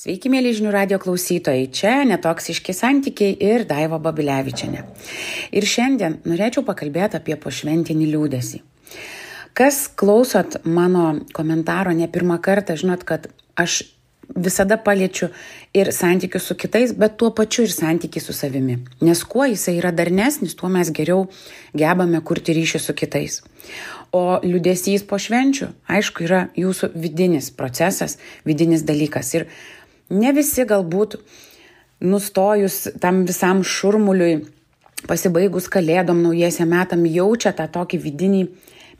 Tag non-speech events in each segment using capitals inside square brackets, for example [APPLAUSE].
Sveiki, mėly žinių radio klausytojai. Čia netoksiški santykiai ir Daiva Babilevičiane. Ir šiandien norėčiau pakalbėti apie pošventinį liūdėsi. Kas klausot mano komentaro ne pirmą kartą, žinot, kad aš visada paliečiu ir santykius su kitais, bet tuo pačiu ir santykiai su savimi. Nes kuo jisai yra darnesnis, tuo mes geriau gebame kurti ryšį su kitais. O liūdėsys po švenčių, aišku, yra jūsų vidinis procesas, vidinis dalykas. Ir ne visi galbūt nustojus tam visam šurmuliui, pasibaigus kalėdom, naujiesiam metam, jaučia tą tokį vidinį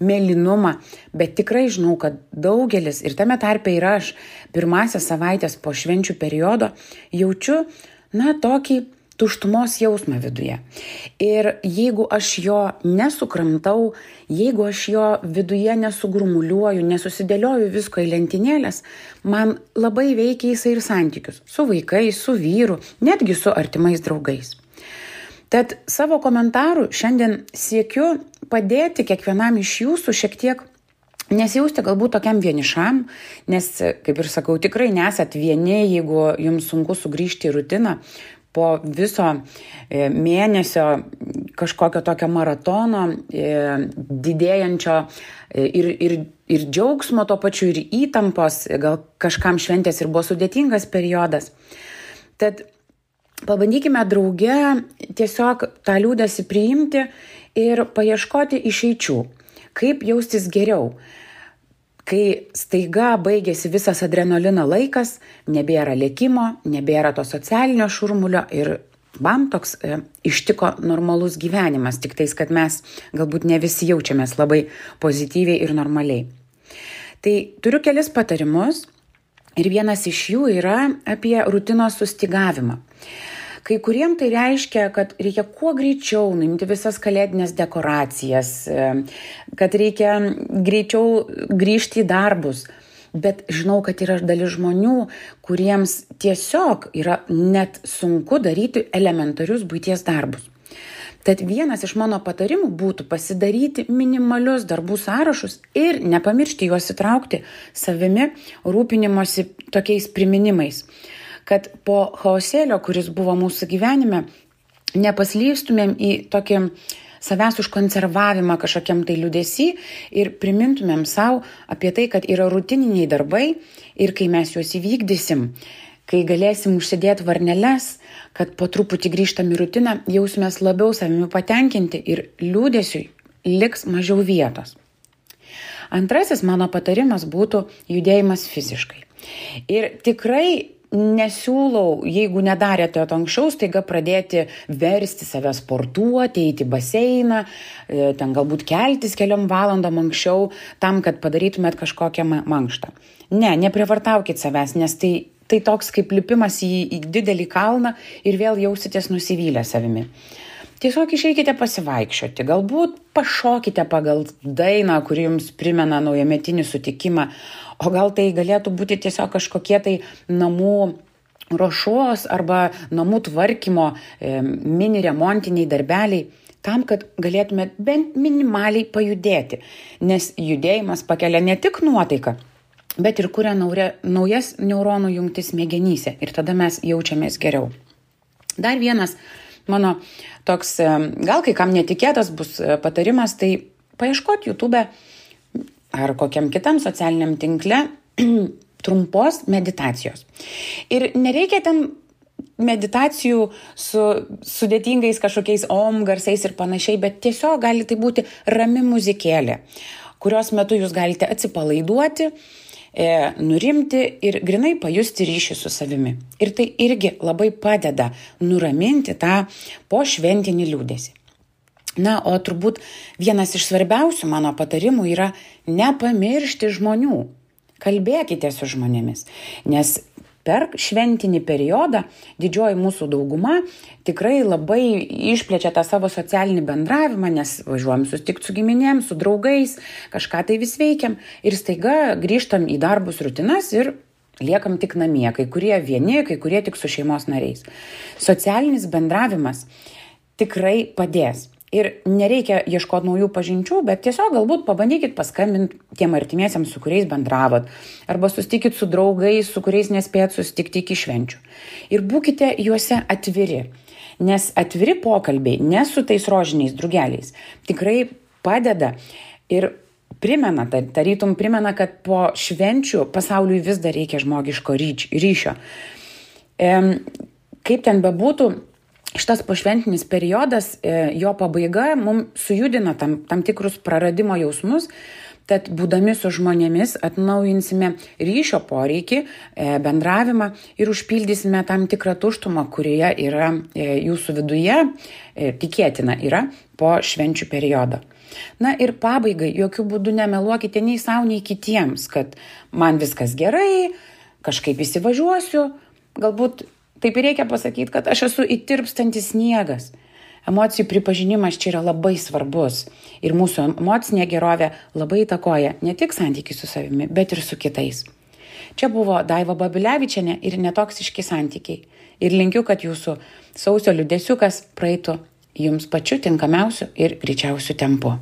mėlynumą, bet tikrai žinau, kad daugelis, ir tame tarpe ir aš, pirmąsias savaitės po švenčių periodo jaučiu, na, tokį tuštumos jausmą viduje. Ir jeigu aš jo nesukramtau, jeigu aš jo viduje nesugrumuliuoju, nesusidėlioju visko į lentynėlės, man labai veikia jisai ir santykius su vaikais, su vyru, netgi su artimais draugais. Tad savo komentarų šiandien siekiu padėti kiekvienam iš jūsų šiek tiek nesijausti galbūt tokiam vienišam, nes, kaip ir sakau, tikrai nesat vieni, jeigu jums sunku sugrįžti į rutiną, po viso e, mėnesio kažkokio tokio maratono, e, didėjančio e, ir, ir, ir džiaugsmo to pačiu, ir įtampos, gal kažkam šventės ir buvo sudėtingas periodas. Tad pabandykime drauge tiesiog tą liūdėsi priimti ir paieškoti išeičių, kaip jaustis geriau kai staiga baigėsi visas adrenalino laikas, nebėra lėkimo, nebėra to socialinio šurmulio ir bam toks e, ištiko normalus gyvenimas, tik tais, kad mes galbūt ne visi jaučiamės labai pozityviai ir normaliai. Tai turiu kelis patarimus ir vienas iš jų yra apie rutinos sustigavimą. Kai kuriem tai reiškia, kad reikia kuo greičiau nuimti visas kalėdinės dekoracijas, e, kad reikia greičiau grįžti į darbus. Bet žinau, kad yra dalis žmonių, kuriems tiesiog yra net sunku daryti elementarius būties darbus. Tad vienas iš mano patarimų būtų pasidaryti minimalius darbų sąrašus ir nepamiršti juos įtraukti savimi rūpinimosi tokiais priminimais kad po chaosėlio, kuris buvo mūsų gyvenime, nepaslystumėm į tokį savęs užkonservavimą kažkokiam tai liūdėsi ir primintumėm savo apie tai, kad yra rutininiai darbai ir kai mes juos įvykdysim, kai galėsim užsidėti varneles, kad po truputį grįžtam į rutiną, jausimės labiau savimi patenkinti ir liūdėsiui liks mažiau vietos. Antrasis mano patarimas būtų judėjimas fiziškai. Ir tikrai nesiūlau, jeigu nedarėte to anksčiau, staiga pradėti versti save sportuoti, eiti į baseiną, e, ten galbūt keltis keliom valandom anksčiau, tam, kad padarytumėt kažkokią mankštą. Ne, neprivartaukit savęs, nes tai, tai toks kaip lipimas į, į didelį kalną ir vėl jausitės nusivylę savimi. Tiesiog išeikite pasivaikščioti, galbūt pašokite pagal dainą, kuri jums primena naujametinį sutikimą, o gal tai galėtų būti tiesiog kažkokie tai namų ruošos arba namų tvarkymo e, mini remontiniai darbeliai tam, kad galėtume bent minimaliai pajudėti, nes judėjimas pakelia ne tik nuotaiką, bet ir kuria nauja, naujas neuronų jungtis smegenyse. Ir tada mes jaučiamės geriau. Dar vienas mano toks, e, gal kai kam netikėtas bus e, patarimas, tai paieškoti YouTube ar kokiam kitam socialiniam tinkle [CLEARS THROAT] trumpos meditacijos. Ir nereikia ten meditacijų su sudėtingais kažkokiais om garsais ir panašiai, bet tiesiog gali tai būti rami muzikėlė, kurios metu jūs galite atsipalaiduoti, e, nurimti ir grinai pajusti ryšį su savimi. Ir tai irgi labai padeda nuraminti tą pošventinį liūdėsi. Na, o turbūt vienas iš svarbiausių mano patarimų yra nepamiršti žmonių. Kalbėkite su žmonėmis, nes per šventinį periodą didžioji mūsų dauguma tikrai labai išplečia tą savo socialinį bendravimą, nes važiuojam susitikti su giminėm, su draugais, kažką tai vis veikiam ir staiga grįžtam į darbus rutinas ir liekam tik namie, kai kurie vieni, kai kurie tik su šeimos nariais. Socialinis bendravimas tikrai padės. Ir nereikia ieškoti naujų pažinčių, bet tiesiog galbūt pabandykit paskambinti tiem artimiesiams, su kuriais bendravot. Arba sustikit su draugais, su kuriais nespėjat susitikti iki švenčių. Ir būkite juose atviri. Nes atviri pokalbiai, ne su tais rožiniais drugeliais, tikrai padeda ir primena, tarytum primena, kad po švenčių pasauliui vis dar reikia žmogiško ryšio. E, kaip ten bebūtų, šitas pošventinis periodas, e, jo pabaiga mums sujudina tam, tam tikrus praradimo jausmus, tad būdami su žmonėmis atnaujinsime ryšio poreikį, e, bendravimą ir užpildysime tam tikrą tuštumą, kurioje yra e, jūsų viduje, tikėtina yra po švenčių periodo. Na ir pabaigai, jokių būdų nemeluokite nei savo, nei kitiems, kad man viskas gerai, kažkaip įsivažiuosiu, galbūt Taip ir reikia pasakyti, kad aš esu įtirpstantis sniegas. Emocijų pripažinimas čia yra labai svarbus ir mūsų emocinė gerovė labai įtakoja ne tik santykiai su savimi, bet ir su kitais. Čia buvo Daiva Babilevičiane ir netoksiški santykiai. Ir linkiu, kad jūsų sausio liudesiukas praeitų jums pačiu tinkamiausiu ir greičiausiu tempu.